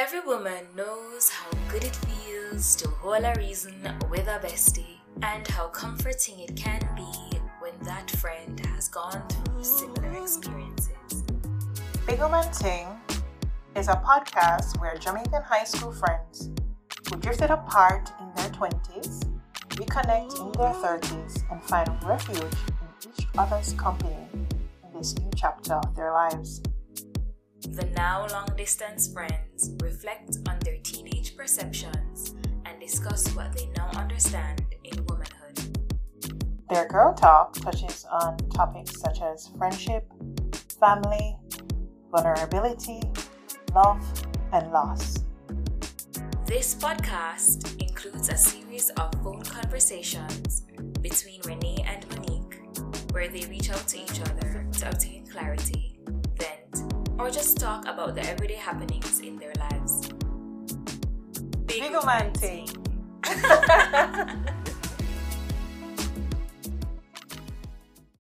Every woman knows how good it feels to hold a reason with a bestie and how comforting it can be when that friend has gone through similar experiences. Big Woman Ting is a podcast where Jamaican high school friends who drifted apart in their 20s reconnect in their 30s and find refuge in each other's company in this new chapter of their lives. The now long distance friends reflect on their teenage perceptions and discuss what they now understand in womanhood. Their girl talk touches on topics such as friendship, family, vulnerability, love, and loss. This podcast includes a series of phone conversations between Renee and Monique where they reach out to each other to obtain clarity, vent, or just talk about the everyday happenings in their lives. Big Woman Ting.